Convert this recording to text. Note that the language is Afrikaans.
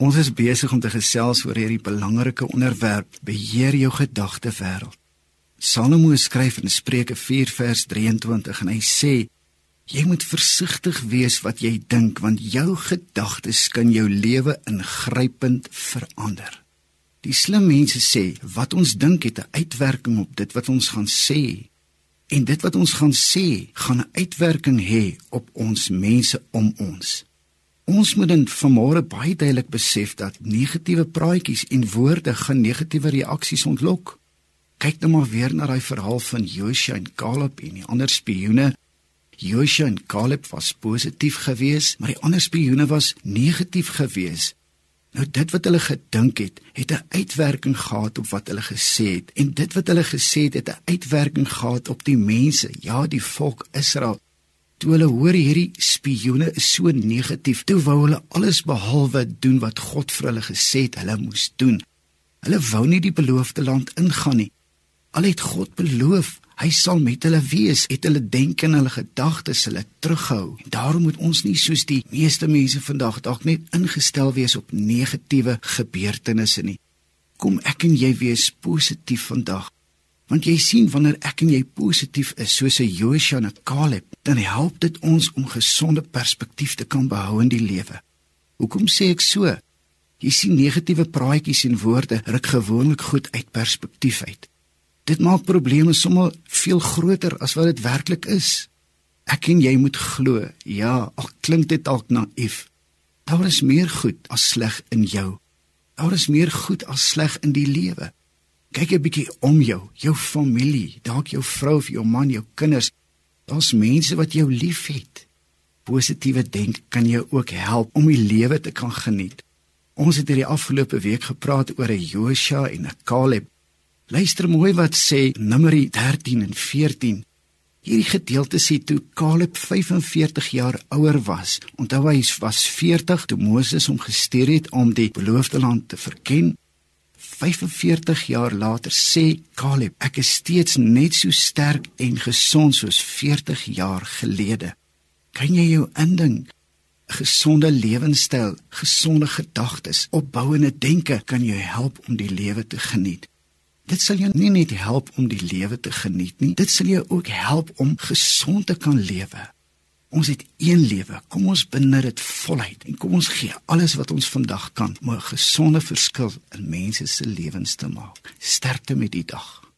Ons is besig om te gesels oor hierdie belangrike onderwerp: beheer jou gedagte wêreld. Salomo skryf in Spreuke 4 vers 23 en hy sê: Jy moet versigtig wees wat jy dink want jou gedagtes kan jou lewe ingrypend verander. Die slim mense sê wat ons dink het 'n uitwerking op dit wat ons gaan sê. En dit wat ons gaan sê, gaan 'n uitwerking hê op ons mense om ons. Ons moet dan vanmôre baie duidelik besef dat negatiewe praatjies en woorde gaan negatiewe reaksies ontlok. Kyk nou maar weer na daai verhaal van Joshua en Caleb en die ander spioene. Joshua en Caleb was positief geweest, maar die ander spioene was negatief geweest. Nou dit wat hulle gedink het, het 'n uitwerking gehad op wat hulle gesê het en dit wat hulle gesê het, het 'n uitwerking gehad op die mense, ja, die volk Israel. Toe hulle hoor hierdie spioene is so negatief, toe wou hulle alles behalwe doen wat God vir hulle gesê het hulle moes doen. Hulle wou nie die beloofde land ingaan nie. Al het God beloof, hy sal met hulle wees, het hulle denke en hulle gedagtes hulle terughou. En daarom moet ons nie soos die meeste mense vandag dalk net ingestel wees op negatiewe gebeurtenisse nie. Kom ek en jy wees positief vandag. Want jy sien wanneer ek en jy positief is soos 'n Joshua en 'n Caleb, dan help dit ons om gesonde perspektief te kan behou in die lewe. Hoekom sê ek so? Jy sien negatiewe praatjies en woorde ruk gewoonlik goed uit perspektief uit. Dit maak probleme sommer veel groter as wat dit werklik is. Ek en jy moet glo, ja, al klink dit dalk naïef. Daar is meer goed as sleg in jou. Daar is meer goed as sleg in die lewe. Kyk 'n bietjie om jou, jou familie, dalk jou vrou of jou man, jou kinders. Daar's mense wat jou liefhet. Positiewe denk kan jou ook help om die lewe te kan geniet. Ons het hierdie afgelope week gepraat oor 'n Joshua en 'n Caleb. Luister mooi wat sê Numeri 13 en 14. Hierdie gedeelte sê toe Caleb 45 jaar ouer was, onthou hy was 40 toe Moses hom gestuur het om die beloofde land te verken 45 jaar later sê Caleb, ek is steeds net so sterk en gesond soos 40 jaar gelede. Kan jy jou indink? Gesonde lewenstyl, gesonde gedagtes, opbouende denke kan jou help om die lewe te geniet. Dit sal jou nie net help om die lewe te geniet nie, dit sal jou ook help om gesond te kan lewe. Ons het een lewe. Kom ons benut dit voluit en kom ons gee alles wat ons vandag kan om 'n gesonde verskil in mense se lewens te maak. Sterkte met die dag.